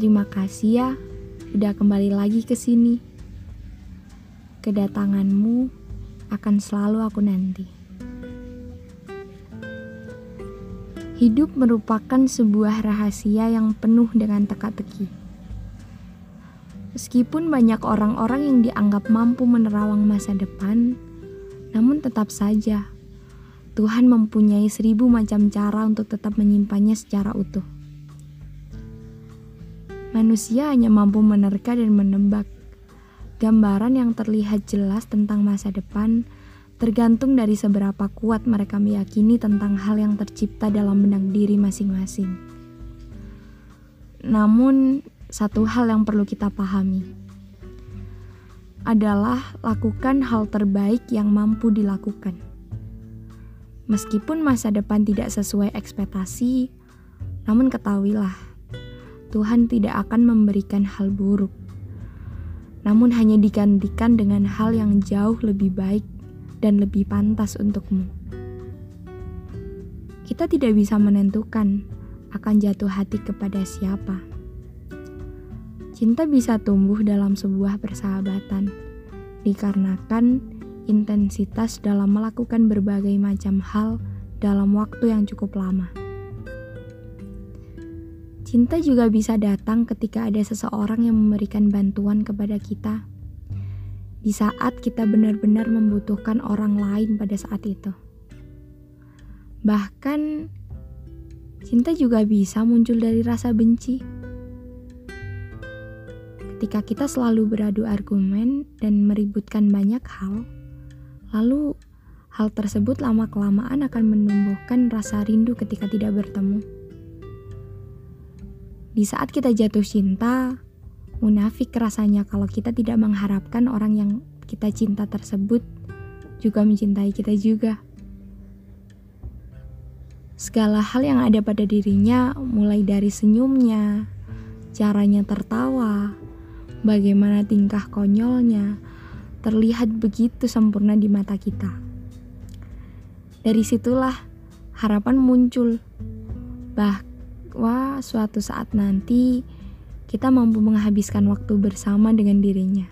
Terima kasih ya, udah kembali lagi ke sini. Kedatanganmu akan selalu aku nanti. Hidup merupakan sebuah rahasia yang penuh dengan teka-teki. Meskipun banyak orang-orang yang dianggap mampu menerawang masa depan, namun tetap saja Tuhan mempunyai seribu macam cara untuk tetap menyimpannya secara utuh. Manusia hanya mampu menerka dan menebak. Gambaran yang terlihat jelas tentang masa depan tergantung dari seberapa kuat mereka meyakini tentang hal yang tercipta dalam benak diri masing-masing. Namun, satu hal yang perlu kita pahami adalah lakukan hal terbaik yang mampu dilakukan. Meskipun masa depan tidak sesuai ekspektasi, namun ketahuilah, Tuhan tidak akan memberikan hal buruk, namun hanya digantikan dengan hal yang jauh lebih baik dan lebih pantas untukmu. Kita tidak bisa menentukan akan jatuh hati kepada siapa. Cinta bisa tumbuh dalam sebuah persahabatan, dikarenakan intensitas dalam melakukan berbagai macam hal dalam waktu yang cukup lama. Cinta juga bisa datang ketika ada seseorang yang memberikan bantuan kepada kita di saat kita benar-benar membutuhkan orang lain pada saat itu. Bahkan, cinta juga bisa muncul dari rasa benci. Ketika kita selalu beradu argumen dan meributkan banyak hal, lalu hal tersebut lama-kelamaan akan menumbuhkan rasa rindu ketika tidak bertemu. Di saat kita jatuh cinta, Munafik rasanya kalau kita tidak mengharapkan orang yang kita cinta tersebut juga mencintai kita juga. Segala hal yang ada pada dirinya, mulai dari senyumnya, caranya tertawa, bagaimana tingkah konyolnya, terlihat begitu sempurna di mata kita. Dari situlah harapan muncul bahwa suatu saat nanti kita mampu menghabiskan waktu bersama dengan dirinya.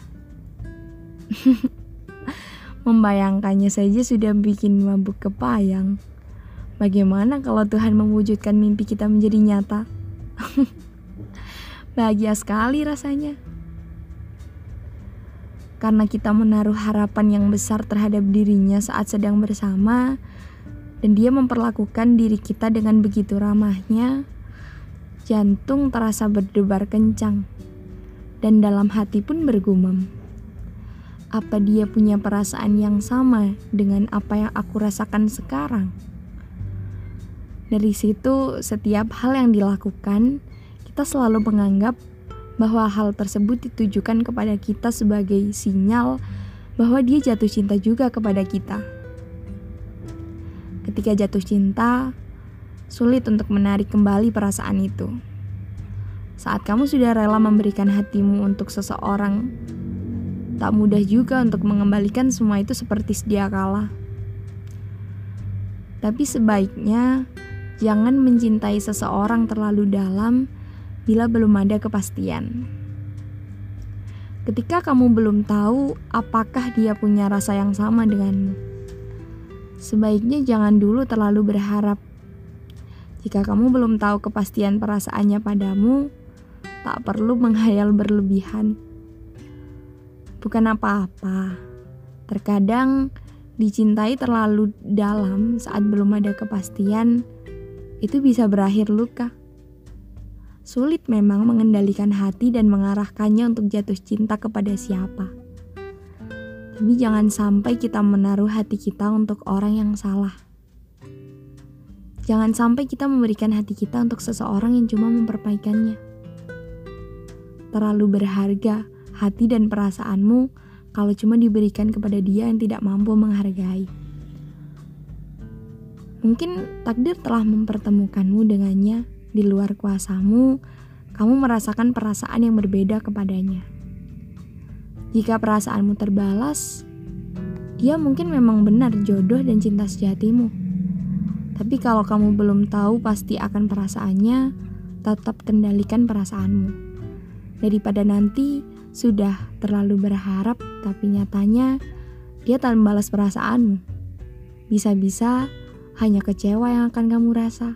Membayangkannya saja sudah bikin mabuk kepayang. Bagaimana kalau Tuhan mewujudkan mimpi kita menjadi nyata? Bahagia sekali rasanya. Karena kita menaruh harapan yang besar terhadap dirinya saat sedang bersama, dan dia memperlakukan diri kita dengan begitu ramahnya, Jantung terasa berdebar kencang, dan dalam hati pun bergumam. Apa dia punya perasaan yang sama dengan apa yang aku rasakan sekarang? Dari situ, setiap hal yang dilakukan, kita selalu menganggap bahwa hal tersebut ditujukan kepada kita sebagai sinyal bahwa dia jatuh cinta juga kepada kita. Ketika jatuh cinta, sulit untuk menarik kembali perasaan itu. Saat kamu sudah rela memberikan hatimu untuk seseorang, tak mudah juga untuk mengembalikan semua itu seperti sedia kala. Tapi sebaiknya jangan mencintai seseorang terlalu dalam bila belum ada kepastian. Ketika kamu belum tahu apakah dia punya rasa yang sama denganmu, sebaiknya jangan dulu terlalu berharap jika kamu belum tahu kepastian perasaannya padamu, tak perlu menghayal berlebihan. Bukan apa-apa. Terkadang dicintai terlalu dalam saat belum ada kepastian, itu bisa berakhir luka. Sulit memang mengendalikan hati dan mengarahkannya untuk jatuh cinta kepada siapa. Tapi jangan sampai kita menaruh hati kita untuk orang yang salah. Jangan sampai kita memberikan hati kita untuk seseorang yang cuma memperbaikannya. Terlalu berharga hati dan perasaanmu kalau cuma diberikan kepada dia yang tidak mampu menghargai. Mungkin takdir telah mempertemukanmu dengannya di luar kuasamu, kamu merasakan perasaan yang berbeda kepadanya. Jika perasaanmu terbalas, ia mungkin memang benar jodoh dan cinta sejatimu. Tapi kalau kamu belum tahu pasti akan perasaannya, tetap kendalikan perasaanmu. daripada nanti sudah terlalu berharap tapi nyatanya dia tak membalas perasaanmu. Bisa-bisa hanya kecewa yang akan kamu rasa.